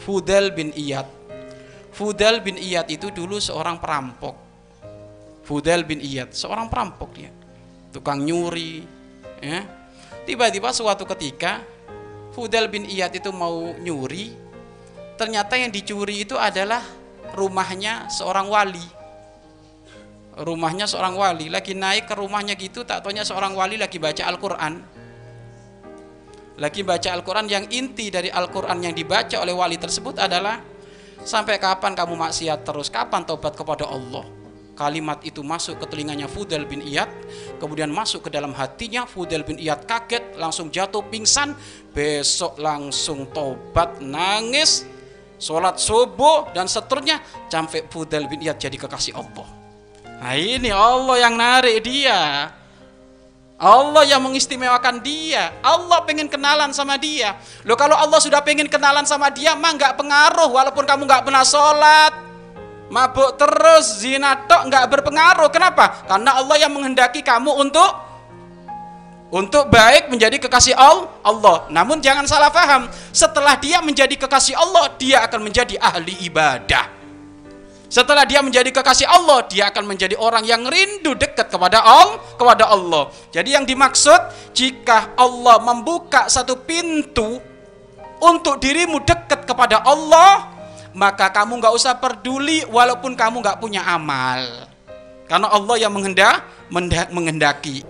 Fudel bin Iyad. Fudel bin Iyad itu dulu seorang perampok. Fudel bin Iyad, seorang perampok dia. Tukang nyuri, ya. Tiba-tiba suatu ketika Fudel bin Iyad itu mau nyuri, ternyata yang dicuri itu adalah rumahnya seorang wali. Rumahnya seorang wali, lagi naik ke rumahnya gitu, tak taunya seorang wali lagi baca Al-Quran. Lagi baca Al-Quran yang inti dari Al-Quran yang dibaca oleh wali tersebut adalah Sampai kapan kamu maksiat terus? Kapan tobat kepada Allah? Kalimat itu masuk ke telinganya Fudel bin Iyad, kemudian masuk ke dalam hatinya. Fudel bin Iyad kaget, langsung jatuh pingsan. Besok langsung tobat, nangis, sholat subuh dan seterusnya. Sampai Fudel bin Iyad jadi kekasih Allah. Nah ini Allah yang narik dia. Allah yang mengistimewakan dia. Allah pengen kenalan sama dia. Loh kalau Allah sudah pengen kenalan sama dia, mah nggak pengaruh. Walaupun kamu nggak pernah sholat, mabuk terus, zina tok nggak berpengaruh. Kenapa? Karena Allah yang menghendaki kamu untuk untuk baik menjadi kekasih Allah. Namun jangan salah paham. Setelah dia menjadi kekasih Allah, dia akan menjadi ahli ibadah. Setelah dia menjadi kekasih Allah, dia akan menjadi orang yang rindu dekat kepada Allah, kepada Allah. Jadi yang dimaksud jika Allah membuka satu pintu untuk dirimu dekat kepada Allah, maka kamu nggak usah peduli walaupun kamu nggak punya amal. Karena Allah yang menghendak, menghendaki.